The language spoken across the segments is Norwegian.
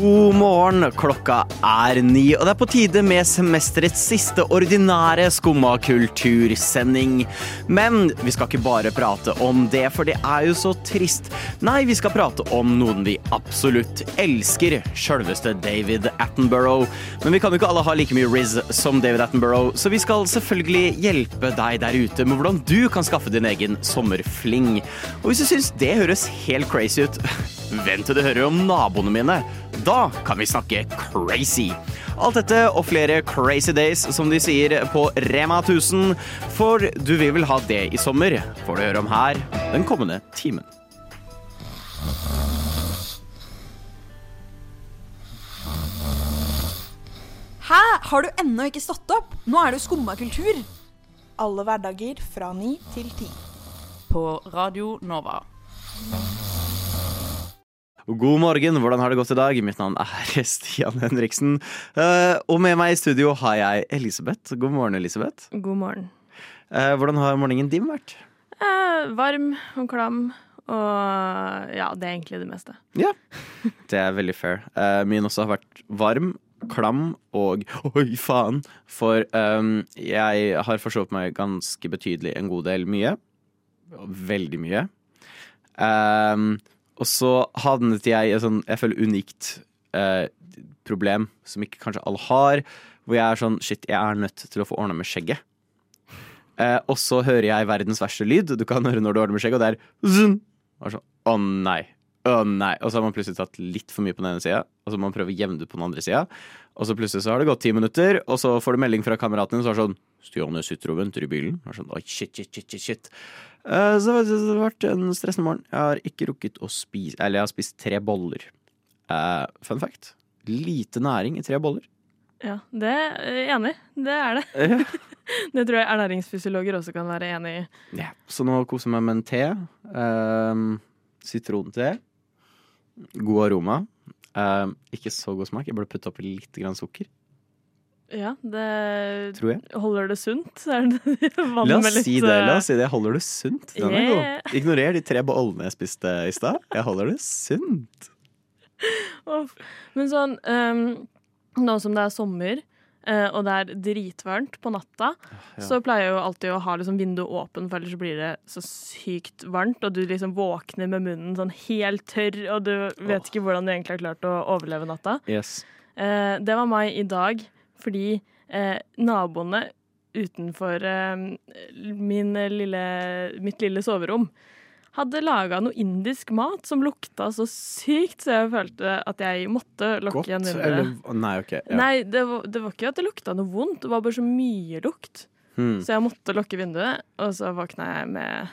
God morgen, klokka er ni, og det er på tide med semesterets siste ordinære skumma kultursending. Men vi skal ikke bare prate om det, for det er jo så trist. Nei, vi skal prate om noen vi absolutt elsker, sjølveste David Attenborough. Men vi kan jo ikke alle ha like mye Riz som David Attenborough, så vi skal selvfølgelig hjelpe deg der ute med hvordan du kan skaffe din egen sommerfling. Og hvis du syns det høres helt crazy ut, vent til du hører om naboene mine. Da kan vi snakke crazy. Alt dette og flere crazy days, som de sier på Rema 1000. For du vil vel ha det i sommer, får du høre om her den kommende timen. Hæ? Har du ennå ikke stått opp? Nå er det jo skumma kultur. Alle hverdager fra ni til ti. På Radio Nova. God morgen, hvordan har det gått i dag? Mitt navn er Stian Henriksen. Eh, Og med meg i studio har jeg Elisabeth. God morgen, Elisabeth. God morgen. Eh, Hvordan har morgenen din vært? Eh, varm og klam. Og ja, det er egentlig det meste. Ja, det er veldig fair. Eh, min også har vært varm, klam og oi faen. For um, jeg har forsovet meg ganske betydelig en god del mye. Veldig mye. Ehm, og så havnet jeg i et sånn, jeg føler unikt eh, problem som ikke kanskje alle har. Hvor jeg er sånn shit, jeg er nødt til å få ordna med skjegget. Eh, og så hører jeg verdens verste lyd. Du kan høre når du ordner med skjegget, og det er zun. Og sånn, Å nei. Å nei. Og så har man plutselig tatt litt for mye på den ene sida, og så må man prøve å jevne ut på den andre sida. Og så plutselig så har det gått ti minutter, og så får du melding fra kameraten din som er sånn jeg sitter og venter i bilen. Og sånn, Oi, shit, shit, shit, shit, shit. Eh, Så det har vært en stressende morgen. Jeg har ikke rukket å spise Eller jeg har spist tre boller. Uh, fun fact. Lite næring i tre boller. Ja, det er jeg enig. Det er det. Ja. Det tror jeg ernæringsfysiologer også kan være enig i. Ja, så nå koser jeg meg med en te. Uh, sitronte. God aroma. Uh, ikke så god smak. Jeg burde putte oppi litt grann sukker. Ja, det Tror jeg. Holder det sunt? Det La oss litt, si det. la eh, oss si det. Holder det sunt. Den er god. Ignorer de tre bollene jeg spiste i stad. Jeg holder det sunt. Men sånn um, Nå som det er sommer, uh, og det er dritvarmt på natta, ja. så pleier jeg jo alltid å ha liksom vinduet åpen, for ellers blir det så sykt varmt, og du liksom våkner med munnen sånn helt tørr, og du vet ikke hvordan du egentlig har klart å overleve natta. Yes. Uh, det var meg i dag, fordi eh, naboene utenfor eh, min lille, mitt lille soverom hadde laga noe indisk mat som lukta så sykt, så jeg følte at jeg måtte lukke Godt vinduet. eller Nei, okay, Ja. Nei, det var, det var ikke at det lukta noe vondt, det var bare så mye lukt. Hmm. Så jeg måtte lukke vinduet, og så våkna jeg med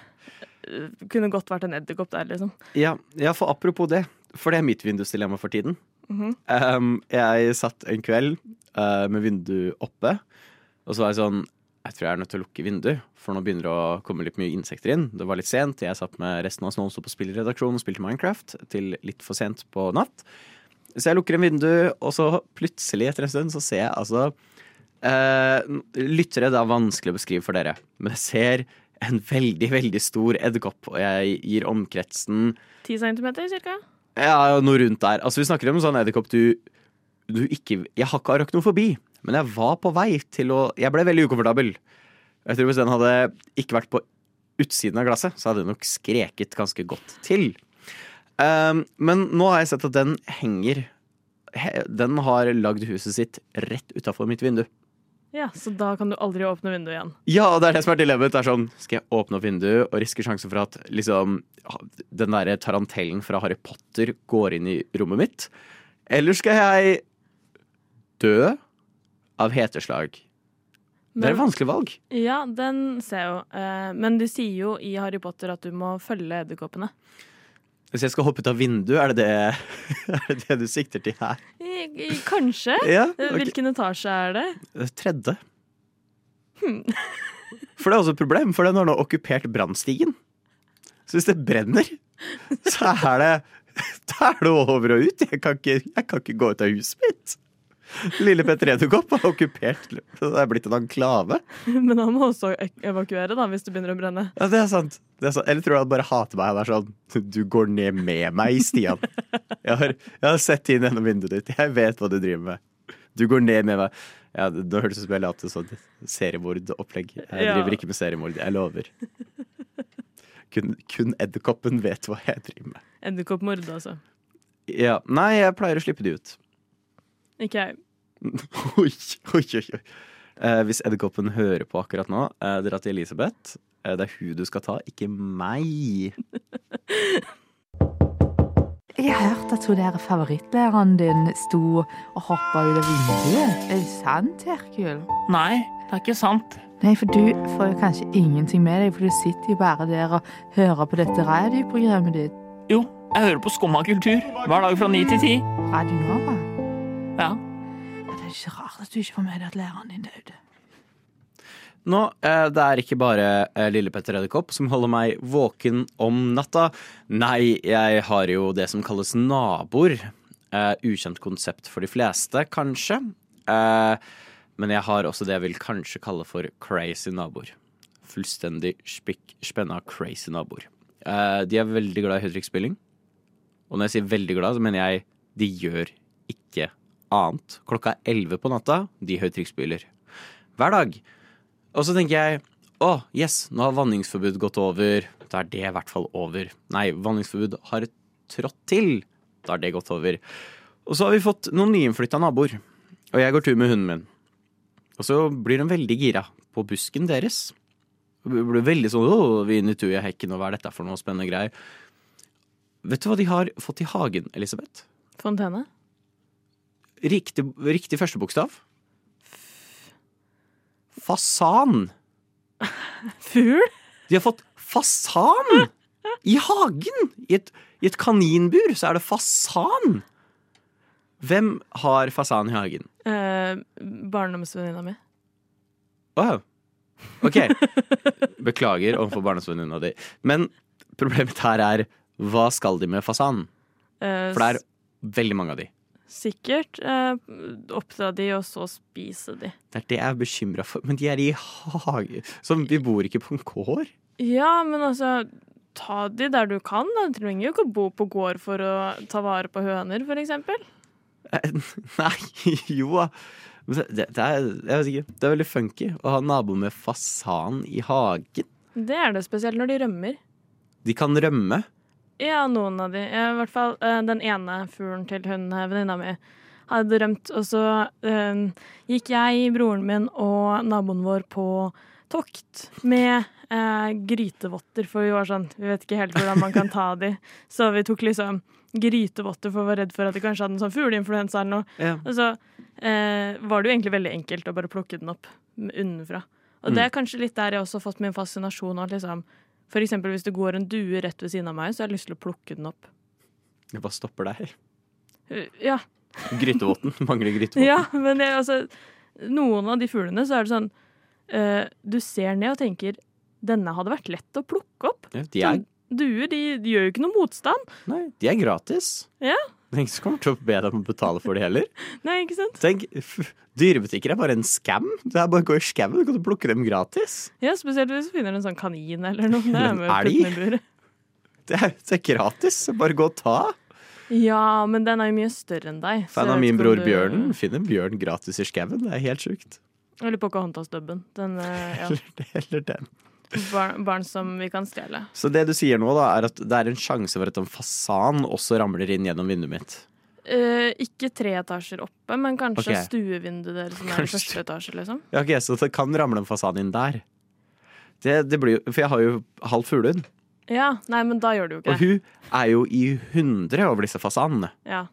eh, Kunne godt vært en edderkopp der, liksom. Ja, ja, for apropos det. For det er mitt vindusdilemma for tiden. Mhm. Um, jeg satt en kveld uh, med vinduet oppe, og så var jeg sånn Jeg tror jeg er nødt til å lukke vinduet, for nå begynner det å komme litt mye insekter inn. Det var litt sent. Jeg satt med resten av oss på spillredaksjonen og spilte Minecraft til litt for sent på natt. Så jeg lukker en vindu, og så plutselig etter en stund så ser jeg altså uh, Lyttere, det er vanskelig å beskrive for dere, men jeg ser en veldig, veldig stor edderkopp, og jeg gir omkretsen Ti centimeter, cirka? ja, noe rundt der. Altså, vi snakker om en sånn edderkopp du, du ikke Jeg har ikke arachnofobi, men jeg var på vei til å Jeg ble veldig ukomfortabel. Jeg tror Hvis den hadde ikke vært på utsiden av glasset, så hadde den nok skreket ganske godt til. Um, men nå har jeg sett at den henger Den har lagd huset sitt rett utafor mitt vindu. Ja, så da kan du aldri åpne vinduet igjen. Ja, det er det som er dilemmaet. Det er sånn, Skal jeg åpne opp vinduet og riske sjansen for at liksom, den derre tarantellen fra Harry Potter går inn i rommet mitt? Eller skal jeg dø av heteslag? Det er et vanskelig valg. Ja, den ser jeg jo. Eh, Men de sier jo i Harry Potter at du må følge edderkoppene. Hvis jeg skal hoppe ut av vinduet, er det det, er det, det du sikter til her? Kanskje? Ja, okay. Hvilken etasje er det? Tredje. Tredje. For det er også et problem, for den har nå okkupert brannstigen. Så hvis det brenner, så er det Da er det over og ut. Jeg kan ikke, jeg kan ikke gå ut av huset mitt. Lille Petter Edderkopp har okkupert Det er blitt en anklave. Men han må også evakuere da, hvis det begynner å brenne. Ja, det er sant. Det er sant. Eller tror du han bare hater meg? Han er sånn Du går ned med meg, Stian. Jeg har, jeg har sett inn gjennom vinduet ditt. Jeg vet hva du driver med. Du går ned med meg. Ja, det, det ut som jeg la til sånn seriemordopplegg. Jeg Ja. driver ikke med seriemord. Jeg lover. Kun, kun edderkoppen vet hva jeg driver med. Edderkoppmord, altså. Ja, Nei, jeg pleier å slippe de ut. Ikke jeg. Oi, oi, oi. Eh, hvis edderkoppen hører på akkurat nå, eh, dra til Elisabeth. Eh, det er hun du skal ta, ikke meg. Jeg har hørt at hun der favorittlæreren din sto og hoppa ut av vinduet. Er det sant, Herkul? Nei, det er ikke sant. Nei, for du får jo kanskje ingenting med deg, for du sitter jo bare der og hører på dette radioprogrammet ditt. Jo, jeg hører på Skumma kultur hver dag fra ni til ti. Radio Nova. Er ikke rart at du ikke får med deg at læreren din døde. Nå, eh, Det er ikke bare eh, lille Petter Edderkopp som holder meg våken om natta. Nei, jeg har jo det som kalles naboer. Eh, ukjent konsept for de fleste, kanskje. Men jeg har også det jeg vil kanskje kalle for crazy naboer. Fullstendig spikk spenna crazy naboer. De er veldig glad i høytrykksspilling. Og når jeg sier veldig glad, så mener jeg de gjør ikke annet. Klokka er elleve på natta, de høytrykksspyler. Hver dag. Og så tenker jeg å, yes, nå har vanningsforbud gått over. Da er det i hvert fall over. Nei, vanningsforbud har trådt til. Da er det gått over. Og så har vi fått noen nyinnflytta naboer. Og jeg går tur med hunden min. Og så blir de veldig gira på busken deres. Hun blir veldig sånn å, vi er inne i tujahekken, og hva er dette for noe spennende greier? Vet du hva de har fått i hagen, Elisabeth? Fontene? Riktig, riktig første bokstav. Fasan. Fugl? De har fått fasan i hagen! I et, I et kaninbur så er det fasan. Hvem har fasan i hagen? Eh, Barndomsvenninna mi. Wow. OK. Beklager overfor barndomsvenninna di. Men problemet her er hva skal de med fasan? Eh, For det er veldig mange av de. Sikkert eh, oppdra de, og så spise de. Det er det jeg er bekymra for. Men de er i hage. Så vi bor ikke på en gård. Ja, men altså Ta de der du kan. da. Du trenger jo ikke å bo på gård for å ta vare på høner, for eksempel. Eh, Nei, jo da. Det, det, det, er, jeg vet ikke, det er veldig funky å ha nabo med fasan i hagen. Det er det spesielt når de rømmer. De kan rømme. Ja, noen av de. I hvert fall eh, den ene fuglen til hun eh, venninna mi hadde rømt. Og så um, gikk jeg, broren min og naboen vår på tokt med uh, grytevotter, for vi var sånn Vi vet ikke helt hvordan man kan ta de. Så vi tok liksom grytevotter for å være redd for at de kanskje hadde en sånn fugleinfluensa eller noe. Ja. Og så eh, var det jo egentlig veldig enkelt å bare plukke den opp unnenfra. Og det er kanskje litt der jeg også har fått min fascinasjon av liksom For eksempel hvis det går en due rett ved siden av meg, så har jeg lyst til å plukke den opp. Jeg bare stopper deg. Uh, Ja, Grytevotten. Mangler grytevotten. ja men jeg, altså Noen av de fuglene så er det sånn uh, Du ser ned og tenker denne hadde vært lett å plukke opp. Ja, de, er, Duer de, de gjør jo ikke noe motstand. nei, de er gratis. Ja. Det er ingen som kommer til å be deg om å betale for det heller. Nei, ikke sant? Tenk, Dyrebutikker er bare en scam. Det er bare å gå i skauen, du kan plukke dem gratis. Ja, Spesielt hvis du finner en sånn kanin eller noe. En elg. Det er, det er gratis. Bare gå og ta. Ja, men den er jo mye større enn deg. Fan av min bror du- Bjørnen finner bjørn gratis i skauen. Det er helt sjukt. Eller Pocahontas-dubben. Den, eh, ja. Eller, eller den. Barn, barn som vi kan stjele. Så det du sier nå, da, er at det er en sjanse for at en fasan også ramler inn gjennom vinduet mitt. Uh, ikke tre etasjer oppe, men kanskje okay. stuevinduet deres som er i første etasje, liksom. Ja, ok, Så det kan ramle en fasan inn der. Det, det blir For jeg har jo halv fuglehund, Ja, nei, men da gjør det jo ikke og hun er jo i hundre over disse fasanene. Ja.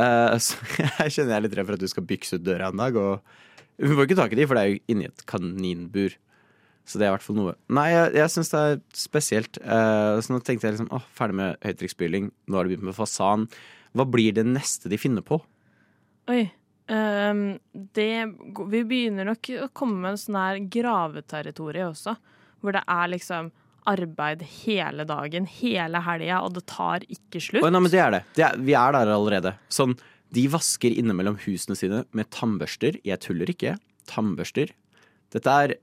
Uh, så jeg kjenner jeg er litt redd for at du skal bykse ut døra en dag. Og hun får ikke tak i de, for det er jo inni et kaninbur. Så det er i hvert fall noe. Nei, jeg, jeg syns det er spesielt. Eh, så nå tenkte jeg liksom åh, ferdig med høytrykksspyling, nå har de begynt med fasan. Hva blir det neste de finner på? Oi. Um, det Vi begynner nok å komme med en sånn her graveterritorie også. Hvor det er liksom arbeid hele dagen, hele helga, og det tar ikke slutt. Oi, nei, men det er det. det er, vi er der allerede. Sånn De vasker innimellom husene sine med tannbørster. Jeg tuller ikke. Tannbørster. Dette er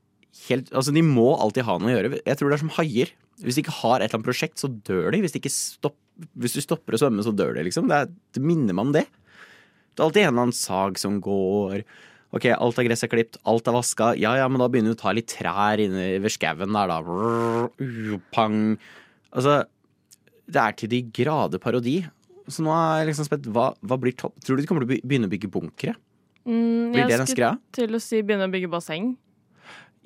helt Altså, de må alltid ha noe å gjøre. Jeg tror det er som haier. Hvis de ikke har et eller annet prosjekt, så dør de. Hvis, de ikke stopp, hvis du stopper å svømme, så dør de, liksom. Det, er, det minner meg om det. Det er alltid en eller annen sag som går. Ok, alt av gress er klipt, alt er vaska. Ja ja, men da begynner du å ta litt trær inne ved skauen der, da. Brrr, Pang. Altså, det er til de grader parodi. Så nå er jeg liksom spent. Hva, hva blir topp? Tror du de kommer til å begynne å bygge bunkere? Mm, Blir det den skulle til å si begynne å bygge basseng.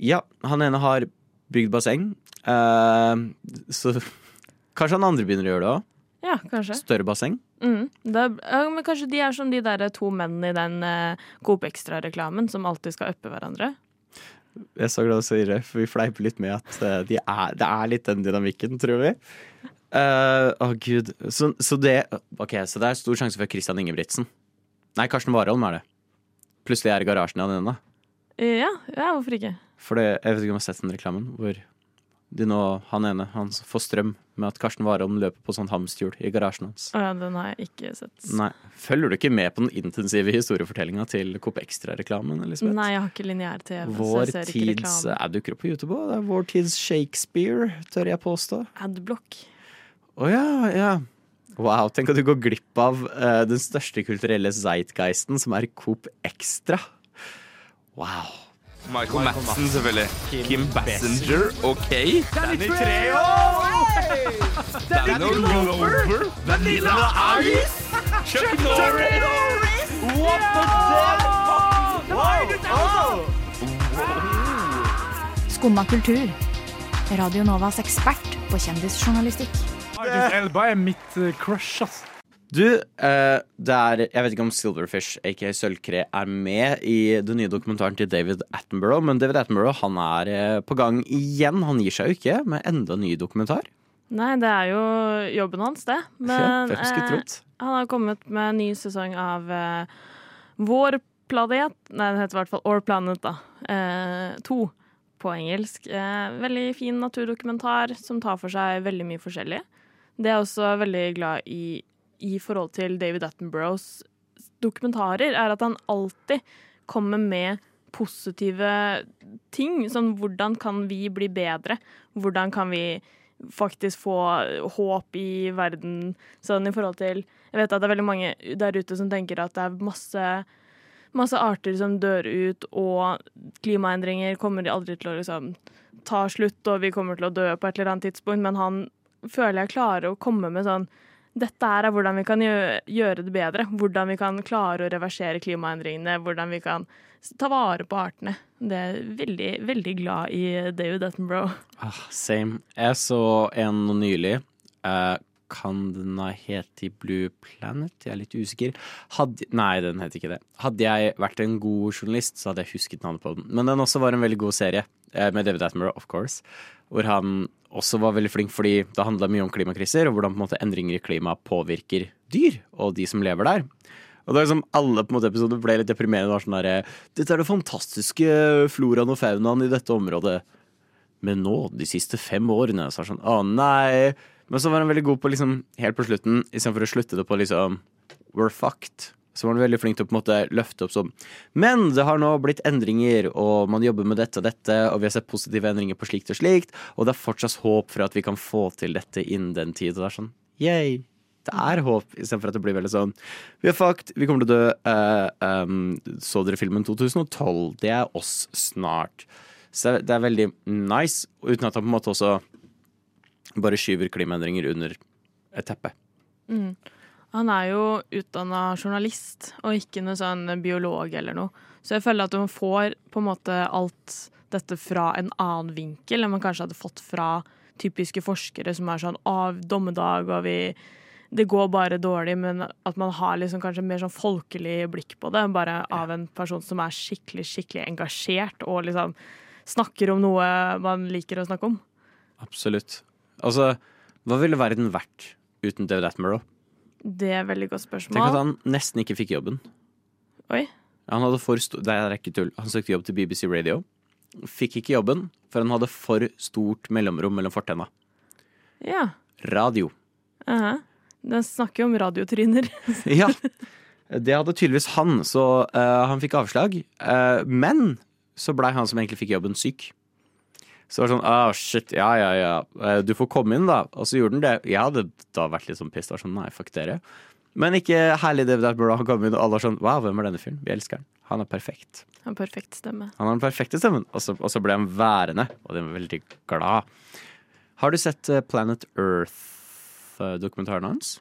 Ja, han ene har bygd basseng. Uh, så kanskje han andre begynner å gjøre det òg. Ja, kanskje. Større basseng. Mm. Det ja, men kanskje de er som de der to mennene i den uh, Coop Extra-reklamen som alltid skal uppe hverandre. Jeg er så glad du sier det, for vi fleiper litt med at uh, de er, det er litt den dynamikken, tror vi. Uh, Å, gud. Så, så det Ok, så det er stor sjanse for Christian Ingebrigtsen. Nei, Karsten Warholm er det. Plutselig er i garasjen han. Eh, Ja, ja, hvorfor ikke? For det, jeg vet ikke om jeg har sett den reklamen hvor de nå, han ene han får strøm med at Karsten Warholm løper på sånn hamsterhjul i garasjen hans. Å ja, den har jeg ikke sett. Nei. Følger du ikke med på den intensive historiefortellinga til Coop Extra-reklamen? Elisabeth? Nei, jeg har ikke lineær-TV, så jeg ser ikke tids reklame. Jeg dukker opp på YouTube òg. Det er vår tids Shakespeare, tør jeg påstå. Adblock. Å ja, ja. Wow, tenk at du går glipp av uh, den største kulturelle zeitgeisten, som er Coop Extra. Wow. Michael Madsen, selvfølgelig. Kim Bassinger, OK. Danny Treo! Danny Glover. Vanilla Ice. Chuck Norris. What the fuck? Skumma kultur. Radio Novas ekspert på kjendisjournalistikk. Idris Elba er mitt eh, crush, ass. Du, eh, det er Jeg vet ikke om Silverfish, aka Sølvkre, er med i den nye dokumentaren til David Attenborough, men David Attenborough han er eh, på gang igjen. Han gir seg jo ikke med enda en ny dokumentar. Nei, det er jo jobben hans, det. Men ja, eh, han har kommet med en ny sesong av eh, Vår planet Nei, den heter i hvert fall Our Planet, da. Eh, to på engelsk. Eh, veldig fin naturdokumentar som tar for seg veldig mye forskjellig. Det er også veldig glad i i forhold til David Attenboroughs dokumentarer, er at han alltid kommer med positive ting. Sånn hvordan kan vi bli bedre? Hvordan kan vi faktisk få håp i verden? Sånn i forhold til Jeg vet at det er veldig mange der ute som tenker at det er masse masse arter som dør ut, og klimaendringer kommer aldri til å liksom ta slutt, og vi kommer til å dø på et eller annet tidspunkt, men han føler jeg klarer å komme med sånn dette her er hvordan vi kan gjøre det bedre. Hvordan vi kan klare å reversere klimaendringene. Hvordan vi kan ta vare på artene. Det er veldig, veldig glad i David Attenborough. Ah, same. Jeg så en nylig. Eh, kan den ha hett i Blue Planet? Jeg er litt usikker. Hadde, nei, den het ikke det. Hadde jeg vært en god journalist, så hadde jeg husket navnet på den. Men den også var en veldig god serie, eh, med David Attenborough, of course. Hvor han også var veldig flink fordi det handla mye om klimakriser, og hvordan på en måte endringer i klimaet påvirker dyr og de som lever der. Og det er liksom Alle på en måte episoder ble litt deprimerende. Det var sånn der, Dette er det fantastiske floraen og faunaen i dette området. Men nå, de siste fem årene, så er det sånn Å, nei. Men så var han veldig god på liksom helt på slutten, istedenfor å slutte det på liksom We're fucked. Så var veldig flink til å på en måte løfte opp sånn Men det har nå blitt endringer, og man jobber med dette og dette, og vi har sett positive endringer på slikt og slikt, og det er fortsatt håp for at vi kan få til dette innen den tid. Og det er sånn yay. Det er håp, istedenfor at det blir veldig sånn Vi er fucked, vi kommer til å dø. Uh, um, så dere filmen 2012? Det er oss snart. Så det er veldig nice, uten at han på en måte også bare skyver klimaendringer under et teppe. Mm. Han er jo utdanna journalist, og ikke noe sånn biolog eller noe. Så jeg føler at man får på en måte alt dette fra en annen vinkel enn man kanskje hadde fått fra typiske forskere som er sånn av dommedag og vi det går bare dårlig, men at man har liksom kanskje mer sånn folkelig blikk på det. Bare av en person som er skikkelig, skikkelig engasjert og liksom snakker om noe man liker å snakke om. Absolutt. Altså, hva ville verden vært uten David Attenborough? Det er et veldig godt spørsmål. Tenk at han nesten ikke fikk jobben. Oi. Han hadde for stort... Det er ikke tull. Han søkte jobb til BBC Radio. Fikk ikke jobben, for han hadde for stort mellomrom mellom fortenna. Ja. Radio. Uh Den snakker jo om radiotryner. Ja. Det hadde tydeligvis han, så uh, han fikk avslag. Uh, men så blei han som egentlig fikk jobben, syk. Så det var sånn ah, shit, ja ja ja, Eh, du får komme inn, da. Og så gjorde han det. Jeg hadde da vært litt sånn pissed. Var sånn, nei, fuck dere. Men ikke herlig David Attenborough. Han kom inn, og alle var sånn wow, hvem er denne fyren? Vi elsker han. Han er perfekt. En perfekt stemme. Han har den perfekte stemmen. Og så, og så ble han værende, og de var veldig glad. Har du sett eh, Planet Earth-dokumentaren hans?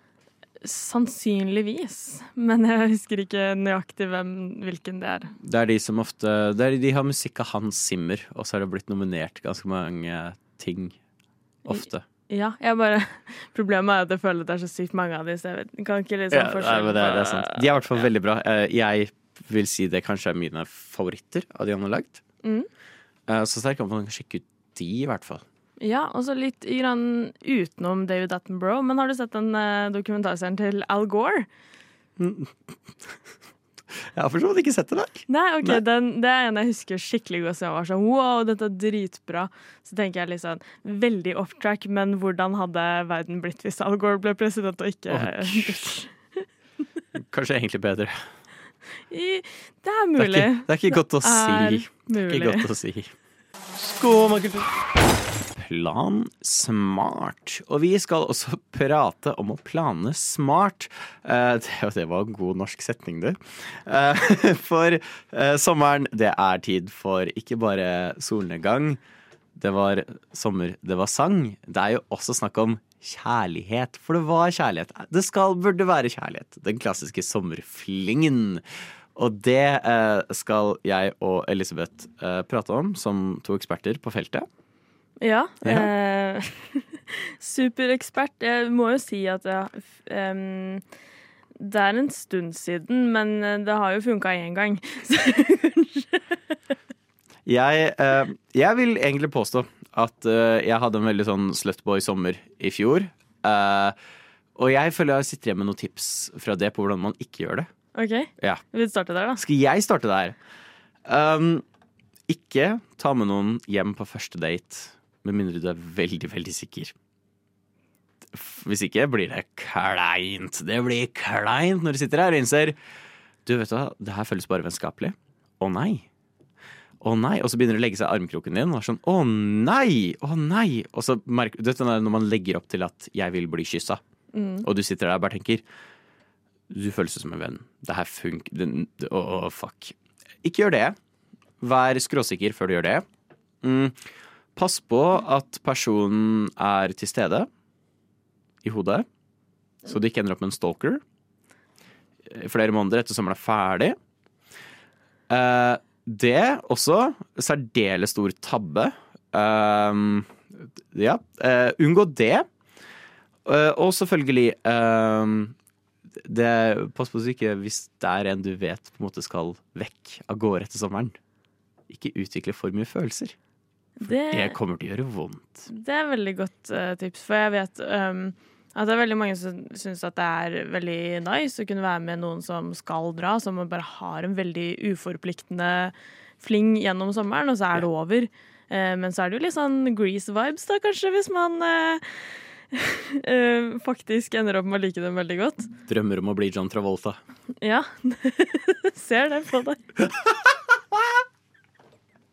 Sannsynligvis. Men jeg husker ikke nøyaktig hvem, hvilken det er. Det er de som ofte det er, De har musikk av Hans Zimmer, og så har det blitt nominert ganske mange ting. Ofte. Ja, jeg bare Problemet er at jeg føler at det er så sykt mange av de, så jeg vet, kan ikke liksom Ja, nei, det, det er sant. De er i hvert fall veldig bra. Eh, Jeg vil si det kanskje er mine favoritter av de han har lagd. Mm. Eh, Så sterk kan man sjekke ut de, i hvert fall. Ja, og så litt grann utenom David Attenborough. Men har du sett den eh, dokumentarserien til Al Gore? Jeg har for så vidt ikke sett det der. Nei, ok, Nei. Den, Det er en jeg husker skikkelig godt. Så jeg var sånn, wow, dette er dritbra. Så tenker jeg sånn, veldig off track, men hvordan hadde verden blitt hvis Al Gore ble president og ikke oh, Kanskje egentlig bedre. I, det er Det er mulig. ikke, det er ikke godt å si. er Det er mulig. ikke godt å si. Skåmakultur. Plan smart. Og vi skal også prate om å plane smart. Eh, det, var en god norsk setning, du. Eh, for eh, sommeren, det er tid for ikke bare solnedgang. Det var sommer, det var sang. Det er jo også snakk om kjærlighet, for det var kjærlighet. Det skal, burde være kjærlighet. Den klassiske sommerflingen. Og det skal jeg og Elisabeth prate om som to eksperter på feltet. Ja. Eh, superekspert. Jeg må jo si at jeg, um, det er en stund siden, men eh, det har jo funka én gang. Jeg, eh, jeg vil egentlig påstå at eh, jeg hadde en veldig sånn slutboy-sommer i fjor. Eh, og jeg føler jeg sitter igjen med noen tips fra det på hvordan man ikke gjør det. OK, Ja. vi starte der, da. Skal jeg starte der? Um, ikke ta med noen hjem på første date, med mindre du er veldig, veldig sikker. Hvis ikke blir det kleint. Det blir kleint når du sitter her og innser Du, vet du hva, det her føles bare vennskapelig. Å nei. Å nei. Og så begynner det å legge seg i armkroken din. Og er sånn, å nei, å nei. Og så merker du vet, når man legger opp til at 'jeg vil bli kyssa', Mm. og du sitter der og bare tenker du føles som en venn. Det her funker Å, oh, fuck. Ikke gjør det. Vær skråsikker før du gjør det. Mm. Pass på at personen er til stede i hodet, så du ikke ender opp med en stalker. Flere måneder etter sommeren er ferdig. Uh, det også særdeles stor tabbe. Uh, ja, uh, unngå det. Og selvfølgelig det, Pass på så ikke hvis det er en du vet på en måte skal vekk av gårde etter sommeren. Ikke utvikle for mye følelser. Det, Det kommer til å gjøre vondt. det er veldig godt uh, tips, for jeg vet um, at det er veldig mange som syns at det er veldig nice å kunne være med noen som skal dra, som bare har en veldig uforpliktende fling gjennom sommeren, og så er det over. Uh, men så er det jo litt sånn Grease-vibes, da, kanskje, hvis man uh, faktisk ender opp med å like dem veldig godt. Drømmer om å bli John Travolta. Ja. Ser det på deg.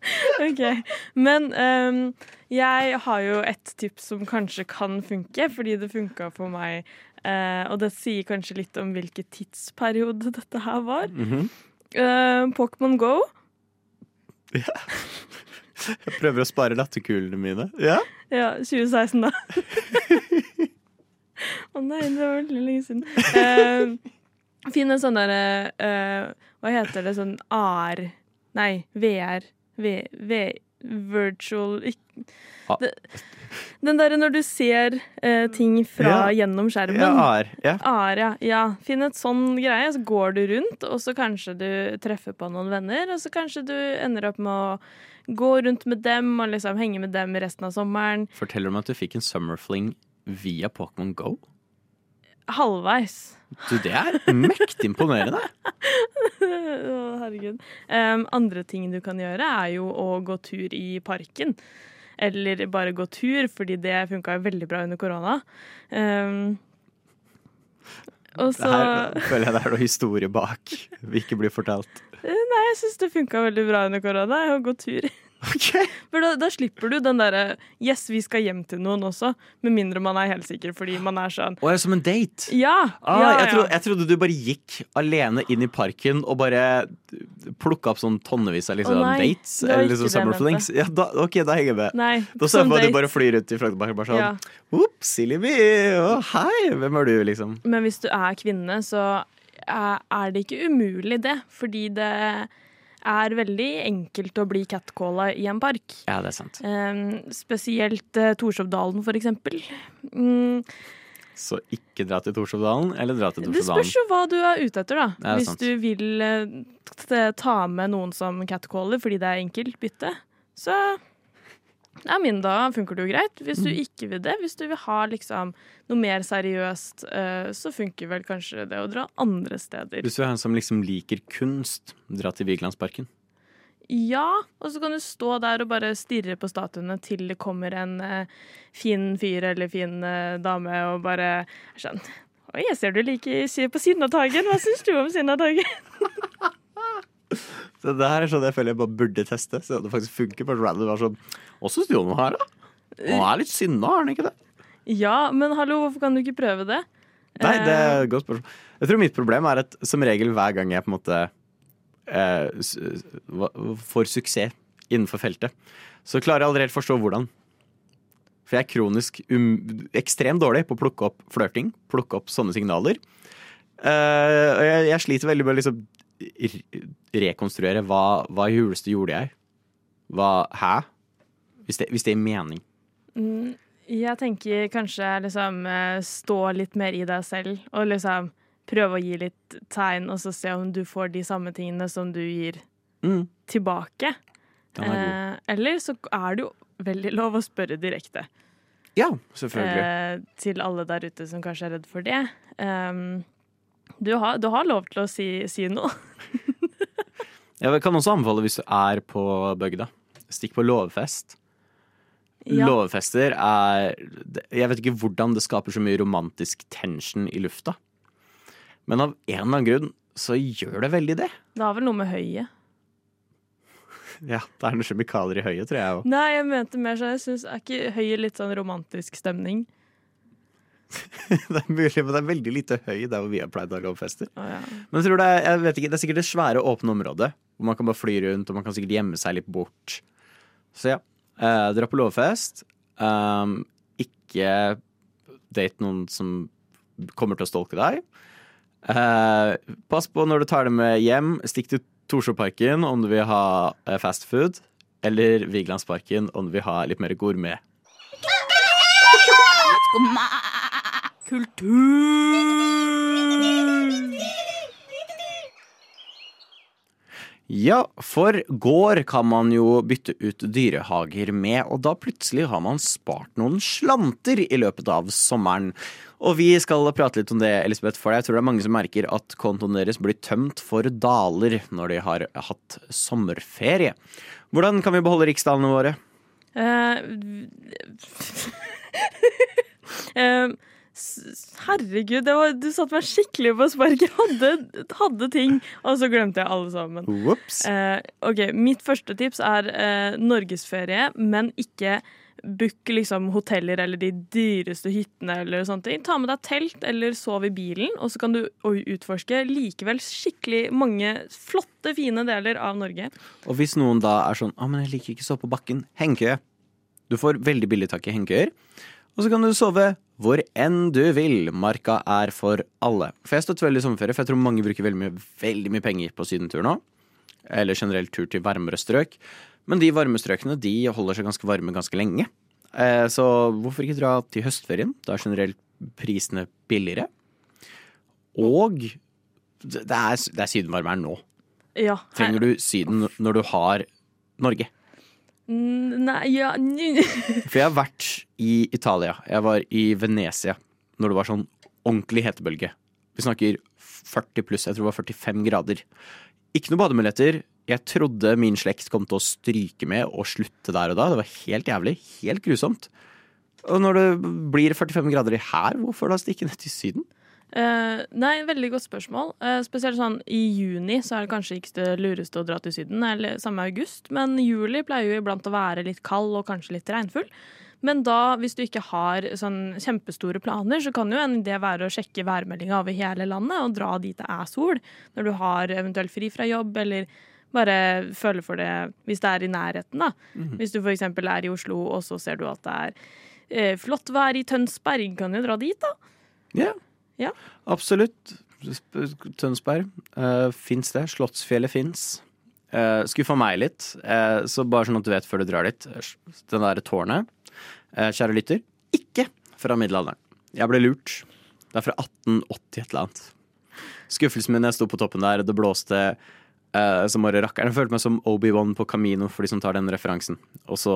OK. Men um, jeg har jo et tips som kanskje kan funke, fordi det funka for meg. Uh, og det sier kanskje litt om hvilken tidsperiode dette her var. Mm -hmm. uh, Pokémon Go. Jeg prøver å spare latterkulene mine. Ja. Ja, 2016, da. Å nei, det var veldig lenge siden. Uh, Finn en sånn derre uh, Hva heter det? Sånn AR Nei, VR. V, v, virtual Ah. det, Den derre når du ser eh, ting fra Ja. gjennom skjermen. Ja, AR. Ja. AR, ja. ja. Finn et sånn greie, så går du rundt, og så kanskje du treffer på noen venner, og så kanskje du ender opp med å gå rundt med dem og liksom henge med dem resten av sommeren. Forteller du meg at du fikk en summerfling via Pokémon Go? Halvveis. Du, det er mektig imponerende. Herregud. Um, andre ting du kan gjøre, er jo å gå tur i parken. Eller bare gå tur, fordi det funka jo veldig bra under korona. Um, Og så Her føler jeg det er noe historie bak vi ikke blir fortalt. Eh, Nei, jeg syns det funka veldig bra under korona. å gå gått tur. For da, da slipper du den derre Yes, vi skal hjem til noen også. Med mindre man er helt sikker, fordi man er sånn Å, er det som en date? Ja! Ah, ja, jeg, ja. trodde, jeg trodde du bare gikk alene inn i parken og bare plukka opp sånn tonnevis av liksom, oh, dates. Eller liksom summer flings. Ja, da, ok, da henger jeg med. Nei, da ser jeg for at du bare flyr ut i flaggerbakken bare sånn Ja. Ops, me. Å, hei, hvem er du, liksom? Men hvis du er kvinne, så er det ikke umulig, det. Fordi det er veldig enkelt å bli catcalla i en park. Ja, det er sant. Um, spesielt eh, Torshovdalen, for eksempel. Mm, Så ikke dra til Torshovdalen, eller dra til Torshovdalen. det spørs jo hva du er ute etter, da. Ja, Hvis sant. du vil uh, ta med noen som catcaller fordi det er enkelt bytte, så ja, min da funker det jo greit. Hvis Mm. du ikke vil det, hvis du vil ha liksom noe mer seriøst, uh, så funker vel kanskje det å dra andre steder. Hvis du er en som liksom liker kunst, dra til Vigelandsparken. Ja, og så kan du stå der og bare stirre på statuene til det kommer en eh, fin fyr eller fin eh, dame og bare sånn Oi, jeg ser du liker på Sinnataggen. Hva syns du om Sinnataggen? Så det her er sånn jeg føler jeg bare burde teste. Så det faktisk funker. Bare random var sånn Hva syns du om det her, da? Han er litt sinna, er han ikke det? Ja, men hallo, hvorfor kan du ikke prøve det? Nei, det Eh, er et godt spørsmål. Jeg tror mitt problem er at som regel hver gang jeg på en måte eh, får suksess innenfor feltet, så klarer jeg aldri helt forstå hvordan. For jeg er kronisk um, ekstremt dårlig på å plukke opp flørting, plukke opp sånne signaler. Eh, og jeg, jeg sliter veldig med å liksom rekonstruere hva, hva i huleste gjorde jeg? Hva Hæ? Hvis det, hvis det gir mening. mm, jeg tenker kanskje liksom eh, stå litt mer i deg selv og liksom prøve å gi litt tegn, og så se om du får de samme tingene som du gir Mm. tilbake. Eh, eller så er det jo veldig lov å spørre direkte. Ja, selvfølgelig. Eh, til alle der ute som kanskje er redd for det. Um, du, har, du har lov til å si, si noe. Jeg kan også anbefale hvis du er på bygda. Stikk på låvefest. Ja. Låvefester er Jeg vet ikke hvordan det skaper så mye romantisk tension i lufta. Men av en eller annen grunn så gjør det veldig det. Det har vel noe med høyet. Ja, det er noen kjemikalier i høyet, tror jeg òg. Nei, jeg mente mer sånn Jeg synes, Er ikke høyet litt sånn romantisk stemning? Det er mulig, men det er veldig lite høy der hvor vi har pleid å ha låvefester. Å, ja. Men jeg tror det er, jeg vet ikke, det er sikkert det svære, åpne området hvor man kan bare fly rundt, og man kan sikkert gjemme seg litt bort. Så ja, eh, dra på låvefest. Um, ikke date noen som kommer til å stolke deg. Eh, pass på når du tar det med hjem. Stikk til Torshovparken om du vil ha eh, fast food. Eller Vigelandsparken om du vil ha litt mer gourmet. Skumma kultur. Ja, for gård kan man jo bytte ut dyrehager med, og da plutselig har man spart noen slanter i løpet av sommeren. Og vi skal prate litt om det, Elisabeth, for jeg tror det er mange som merker at kontoen deres blir tømt for daler når de har hatt sommerferie. Hvordan kan vi beholde riksdalene våre? Eh, s- herregud, det var, du satte meg skikkelig på sparket. Hadde, hadde ting, og så glemte jeg alle sammen. Eh, ok, Mitt første tips er eh, norgesferie, men ikke book liksom hoteller eller de dyreste hyttene. eller sånne ting. Ta med deg telt eller sov i bilen, og så kan du utforske likevel skikkelig mange flotte, fine deler av Norge. Og hvis noen da er sånn 'Å, men jeg liker ikke å sove på bakken, hengekøye. Du får veldig billig tak i hengekøyer. Og så kan du sove hvor enn du vil. Marka er for alle. For jeg støtter veldig sommerferie, for jeg tror mange bruker veldig mye, veldig mye penger på sydentur nå. Eller generelt tur til varmere strøk. Men de varme strøkene de holder seg ganske varme ganske lenge. Eh, så hvorfor ikke dra til høstferien? Da er generelt prisene billigere. Og det er, det er sydenvarme her nå. Ja. Trenger du Syden når du har Norge? Nei, ja For jeg har vært i Italia. Jeg var i Venezia når det var sånn ordentlig hetebølge. Vi snakker 40 pluss, jeg tror det var 45 grader. Ikke noe bademuligheter. Jeg trodde min slekt kom til å stryke med og slutte der og da. Det var helt jævlig. Helt grusomt. Og når det blir 45 grader her, hvorfor da stikke ned til Syden? Eh, nei, veldig godt spørsmål. Uh, spesielt sånn i juni så er det kanskje ikke det lureste å dra til Syden, eller samme august, men juli pleier jo iblant å være litt kald og kanskje litt regnfull. Men da, hvis du ikke har sånn kjempestore planer, så kan jo en idé være å sjekke værmeldinga over hele landet og dra dit det er sol, når du har eventuelt fri fra jobb, eller bare føle for det hvis det er i nærheten, da. Mhm. Hvis du f.eks. er i Oslo, og så ser du at det er eh, flott vær i Tønsberg, kan du dra dit, da. Ja, Ja. absolutt. Tønsberg uh, fins det. Slottsfjellet fins. Uh, Skuffa meg litt, uh, så bare sånn at du vet før du drar dit. Den derre tårnet, uh, kjære lytter, ikke fra middelalderen. Jeg ble lurt. Det er fra 1880 et eller annet. Skuffelsen min da jeg sto på toppen der, det blåste uh, som bare rakkeren. Jeg følte meg som Obi-Wan på Camino for de som tar den referansen. Og så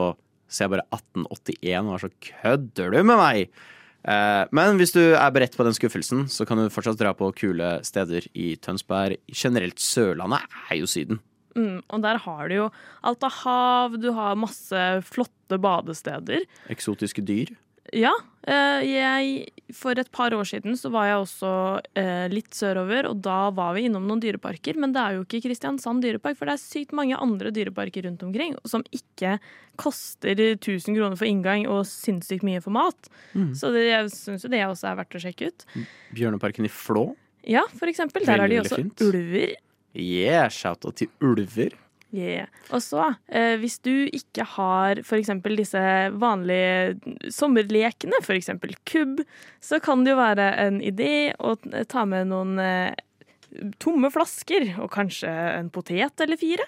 ser jeg bare 1881 og er så kødder du med meg? Eh, men hvis du er beredt på den skuffelsen, så kan du fortsatt dra på kule steder i Tønsberg. Generelt Sørlandet er jo Syden. Mm, og der har du jo alt av hav, du har masse flotte badesteder. Eksotiske dyr. Ja, eh, jeg For et par år siden så var jeg også eh, litt sørover, og da var vi innom noen dyreparker. Men det er jo ikke Kristiansand dyrepark, for det er sykt mange andre dyreparker rundt omkring som ikke koster 1000 kroner for inngang og sinnssykt mye for mat. Mm. Så det, jeg syns jo det også er verdt å sjekke ut. Bjørneparken i Flå. Ja, for eksempel. Der har de også ulver. Yeah, shout-out til ulver. Yeah. Og så, eh, hvis du ikke har eksempel disse vanlige sommerlekene, eksempel kubb, så kan det jo være en idé å ta med noen eh, tomme flasker, og kanskje en potet eller fire,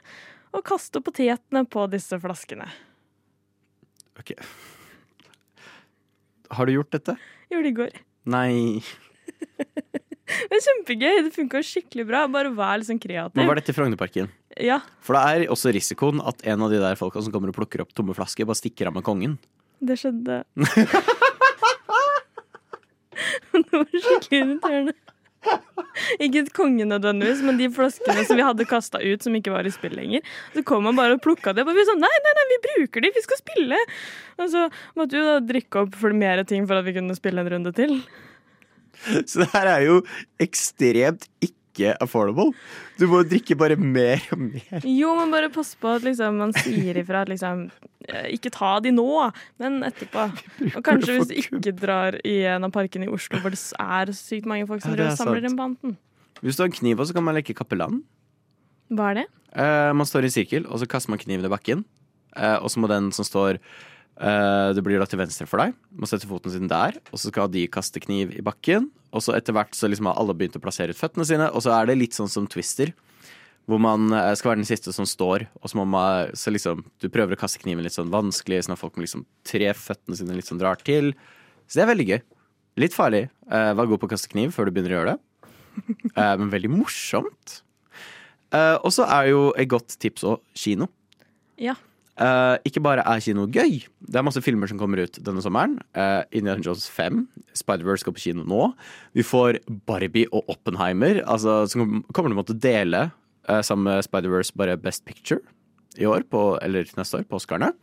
og kaste potetene på disse flaskene. Ok. Har du gjort dette? Gjorde det i går. Nei. Det er kjempegøy. Det funka skikkelig bra. Bare vær litt sånn kreativ. Men var dette i Frognerparken? Ja, For det er også risikoen at en av de der folka som kommer og plukker opp tomme flasker, bare stikker av med kongen. det skjedde. det var skikkelig irriterende. Ikke kongen nødvendigvis, men de flaskene som vi hadde kasta ut som ikke var i spill lenger. Så kom han bare og plukka dem, og vi sånn nei, nei, nei, vi bruker de, vi skal spille! Og så måtte vi da drikke opp for mer ting for at vi kunne spille en runde til. Så det her er jo ekstremt ikke affordable. Du må drikke bare mer og mer. Jo, men bare pass på at liksom, man sier ifra at liksom eh, Ikke ta de nå, men etterpå. Og kanskje hvis du ikke drar i en av parkene i Oslo hvor det er sykt mange folk som Ja, er samler inn anten. Hvis du har en kniv, så kan man leke kapellan. Hva er det? Eh, man står i sirkel, og så kaster man kniven i bakken. Eh, og så må den som står eh, Det blir da til venstre for deg, må sette foten sin der. Og så skal de kaste kniv i bakken. Og så etter hvert så liksom har alle begynt å plassere ut føttene sine. Og så er det litt sånn som Twister, hvor man eh, skal være den siste som står. Og så man Så liksom Du prøver å kaste kniven litt sånn vanskelig, sånn at folk må liksom tre føttene sine litt sånn drar til. Så det er veldig gøy. Litt farlig. Eh, vær god på å kaste kniv før du begynner å gjøre det. Men veldig morsomt. Og så er jo et godt tips òg kino. Ja. Eh, ikke bare er kino gøy, det er masse filmer som kommer ut denne sommeren. Uh, Indiana Jones 5, Spider-Verse skal på kino nå. Vi får Barbie og Oppenheimer, altså, som kommer til å måtte dele uh, sammen med Spider-Verse bare Best Picture i år, på, eller neste år, på Oscarene.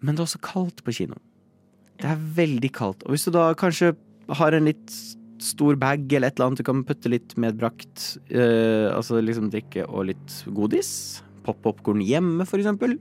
Men det er også kaldt på kino. Det er veldig kaldt. Og hvis du da kanskje har en litt stor bag eller et eller annet du kan putte litt medbrakt, altså liksom drikke og litt godis, pop-popkorn hjemme for eksempel,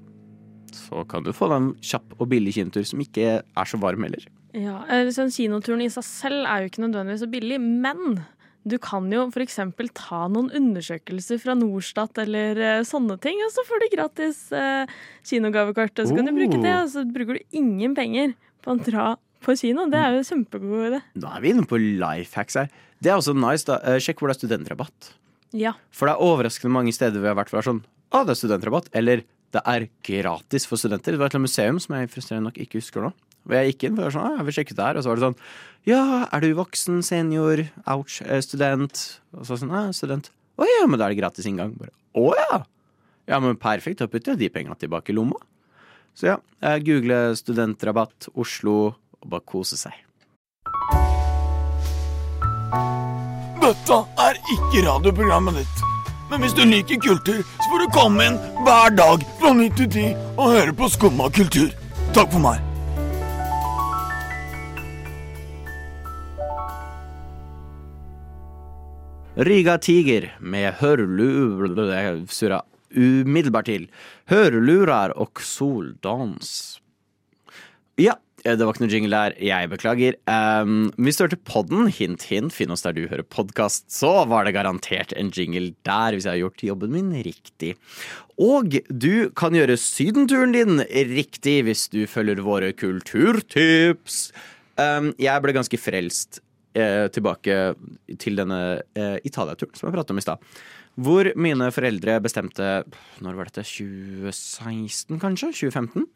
så kan du få deg en kjapp og billig kinotur som ikke er så varm heller. Ja, eller sånn Kinoturen i seg selv er jo ikke nødvendigvis så billig, men du kan jo f.eks. ta noen undersøkelser fra Norstat eller eh, sånne ting, og så får du gratis eh, kinogavekort. Og så kan du bruke det, og så bruker du ingen penger på å dra på kino. Det er jo en kjempegod idé. Nå er vi inne på life hacks her. Det er også nice, da. Eh, Sjekk hvor det er studentrabatt. Ja. For det er overraskende mange steder vi har vært hvor det er sånn Å, det er studentrabatt. Eller det er gratis for studenter. Det var et museum som jeg frustrerende nok ikke husker nå. Og jeg gikk inn var sånn, «Å, jeg vil sjekke det her. Og så var det sånn Ja, er du voksen, senior, ouch, eh, student? Og så sånn, ja, student. Å ja, men da er det gratis inngang. Bare, Å ja! Ja, men perfekt. Da putter jeg de penga tilbake i lomma. Så ja, jeg google studentrabatt Oslo og bare kose seg. Dette er ikke radioprogrammet ditt. Men hvis du liker kultur, så får du komme inn hver dag fra 9 til 10 og høre på Skumma kultur. Takk for meg. Riga Tiger med hørlu... Surra umiddelbart til. Hørlurar og soldans. Ja, det var ikke noe jingle der. Jeg beklager. Um, du hørte podden. Hint, hint. Finn oss der du hører podkast. Så var det garantert en jingle der, hvis jeg har gjort jobben min riktig. Og du kan gjøre sydenturen din riktig hvis du følger våre kulturtips. Um, jeg ble ganske frelst eh, tilbake til denne eh, Italia-turen som jeg pratet om i stad. Hvor mine foreldre bestemte Når var dette? 2016, kanskje? 2015?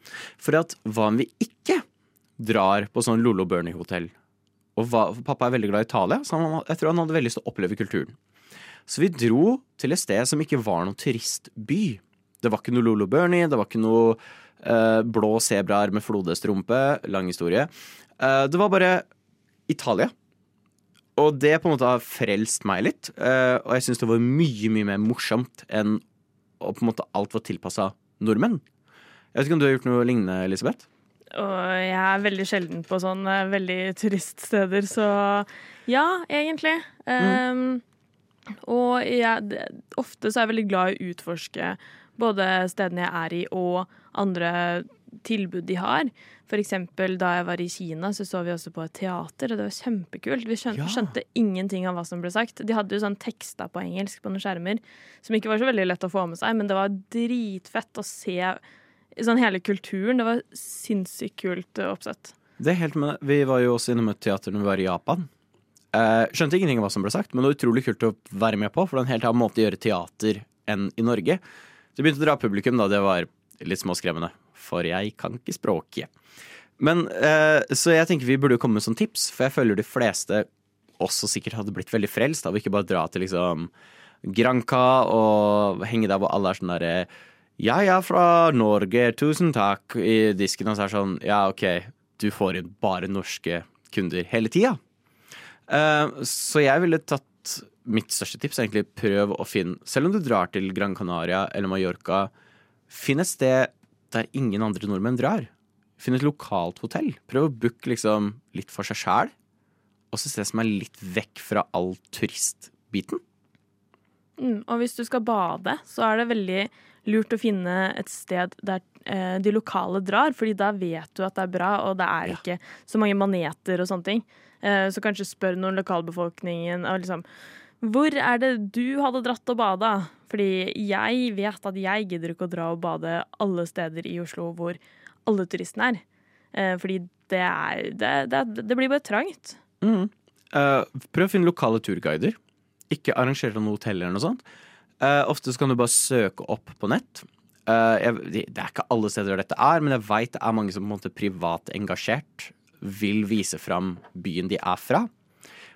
For at hva om vi ikke drar på sånn Lollo Bernie-hotell? Og hva, pappa er veldig glad i Italia, så han, jeg tror han hadde veldig lyst til å oppleve kulturen. Så vi dro til et sted som ikke var noen turistby. Det var ikke noe Lolo Bernie, det var ikke noe eh, blå sebraer med flodhestrumpe. Lang historie. Eh, det var bare Italia. Og det på en måte har frelst meg litt. eh, og jeg syns det var mye, mye mer morsomt enn å på en måte alt var tilpassa nordmenn. Jeg vet ikke om du har gjort noe lignende, Elisabeth? Og jeg er veldig sjelden på sånne veldig turiststeder, så ja, egentlig. Um, og jeg, ofte så er jeg veldig glad i å utforske både stedene jeg er i, og andre tilbud de har. For eksempel da jeg var i Kina, så så vi også på et teater, og det var kjempekult. Vi skjønte, Ja. skjønte ingenting av hva som ble sagt. De hadde jo sånn tekster på engelsk på noen skjermer, som ikke var så veldig lett å få med seg, men det var dritfett å se sånn hele kulturen. Det var sinnssykt kult eh, oppsett. Det er helt med Vi var jo også innom et teater når vi var i Japan. Eh, skjønte ingenting av hva som ble sagt, men det var utrolig kult å være med på. For det er en helt annen måte å gjøre teater enn i Norge. Så jeg begynte å dra publikum da det var litt småskremmende. For jeg kan ikke språket. Men, eh, så jeg tenker vi burde komme med sånn tips, for jeg føler de fleste også sikkert hadde blitt veldig frelst av ikke bare dra til liksom Granca og henge der hvor alle er sånn derre Jeg er fra Norge, tusen takk, i disken. hans er sånn Ja, OK, du får inn bare norske kunder hele tida. Uh, så jeg ville tatt Mitt største tips egentlig prøv å finne Selv om du drar til Gran Canaria eller Mallorca, finn et sted der ingen andre nordmenn drar. Finn et lokalt hotell. Prøv å booke liksom litt for seg sjæl. Og så sted som er litt vekk fra all turistbiten. Mm, og hvis du skal bade, så er det veldig lurt å finne et sted der eh, de lokale drar, fordi da vet du at det er bra, og det er ikke så mange maneter og sånne ting. Eh, så kanskje spør noen lokalbefolkningen og liksom Hvor er det du hadde dratt og bada? Fordi jeg vet at jeg gidder ikke å dra og bade alle steder i Oslo hvor alle turistene er. Eh, fordi det er det, det, det blir bare trangt. Mm. Uh, prøv å finne lokale turguider. Ikke arrangere noe hotell eller noe sånt. Eh, ofte så kan du bare søke opp på nett. Uh, jeg, det er ikke alle steder der dette er, men jeg veit det er mange som på en måte privat engasjert vil vise fram byen de er fra.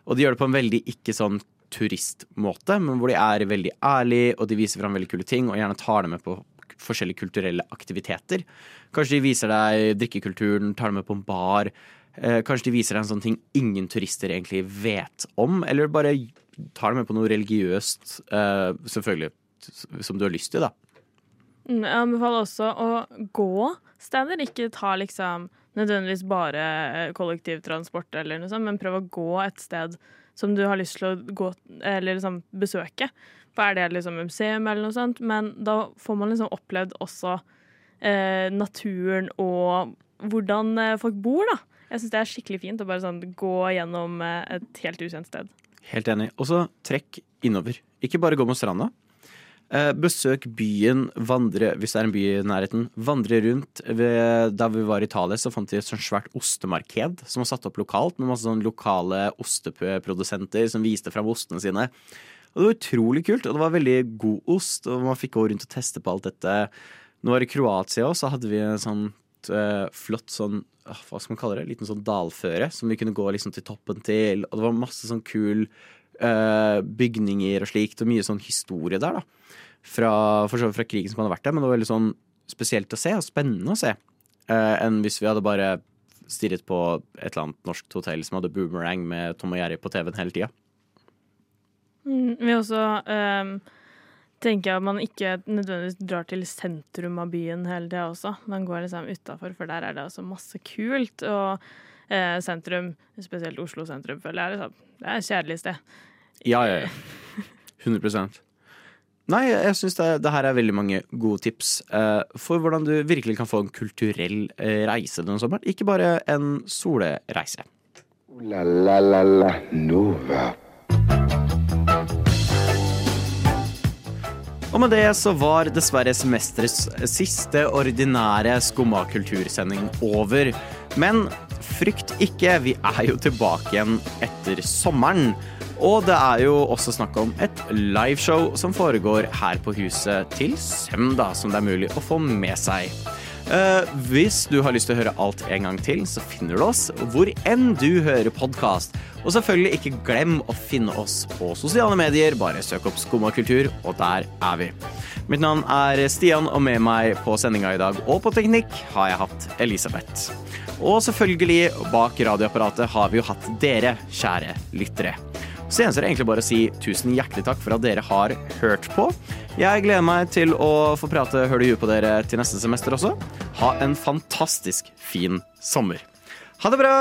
Og de gjør det på en veldig ikke sånn turistmåte, men hvor de er veldig ærlige, og de viser fram veldig kule ting, og gjerne tar det med på forskjellige kulturelle aktiviteter. Kanskje de viser deg drikkekulturen, tar det med på en bar. Eh, kanskje de viser deg en sånn ting ingen turister egentlig vet om, eller bare tar deg med på noe religiøst, uh, selvfølgelig, som du har lyst til, da. Mm, Jeg anbefaler også å gå steder. Ikke ta liksom nødvendigvis bare eh, kollektivtransport eller noe sånt, men prøv å gå et sted som du har lyst til å gå, eller liksom besøke. For er det liksom museum eller noe sånt? Men da får man liksom opplevd også eh, naturen og hvordan eh, folk bor, da. Jeg syns det er skikkelig fint å bare sånn gå gjennom et helt ukjent sted. Helt enig. Og så trekk innover. Ikke bare gå mot stranda. Eh, besøk byen, vandre hvis det er en by i nærheten. Vandre rundt. Da vi var i Italia, så fant vi et sånt svært ostemarked som var satt opp lokalt, med masse sånn lokale osteprodusenter som viste fram ostene sine. Og det var utrolig kult, og det var veldig god ost, og man fikk gå rundt og teste på alt dette. Nå var det Kroatia og så hadde vi en sånn eh, flott sånn ah, hva skal man kalle det, liten sånn dalføre som vi kunne gå liksom til toppen til. Og det var masse sånn kul eh, bygninger og slikt, og mye sånn historie der, da. Fra, for så vidt fra krigen som hadde vært der, men det var veldig sånn spesielt å se, og spennende å se. eh, enn hvis vi hadde bare stirret på et eller annet norsk hotell som hadde boomerang med Tom og Jerry på TV-en hele tida. Mm, vi også ehm, tenker jeg at man ikke nødvendigvis drar til sentrum av byen hele tida også. Man går liksom utafor, for der er det også masse kult. Og eh, sentrum, spesielt Oslo sentrum, føler jeg, liksom, det er et kjedelig sted. Ja, ja, ja. 100 Nei, jeg syns det, det her er veldig mange gode tips eh, for hvordan du virkelig kan få en kulturell eh, reise denne sommeren. Ikke bare en solereise. La la la la Nova. Og med det så var dessverre semesterets siste ordinære Skumma kultursending over. Men frykt ikke, vi er jo tilbake igjen etter sommeren. Og det er jo også snakk om et liveshow som foregår her på huset til søndag, som det er mulig å få med seg. Eh, hvis du har lyst til å høre alt en gang til, så finner du oss hvor enn du hører podkast. Og selvfølgelig ikke glem å finne oss på sosiale medier. Bare søk opp Skumma kultur, og der er vi. Mitt navn er Stian, og med meg på sendinga i dag og på teknikk har jeg hatt Elisabeth. Og selvfølgelig, bak radioapparatet har vi jo hatt dere, kjære lyttere. Så gjenstår det egentlig bare å si tusen hjertelig takk for at dere har hørt på. Jeg gleder meg til å få prate høl i huet på dere til neste semester også. Ha en fantastisk fin sommer. Ha det bra!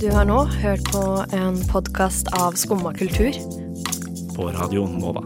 Du har nå hørt på en podkast av Skumma kultur. På Radio Nova.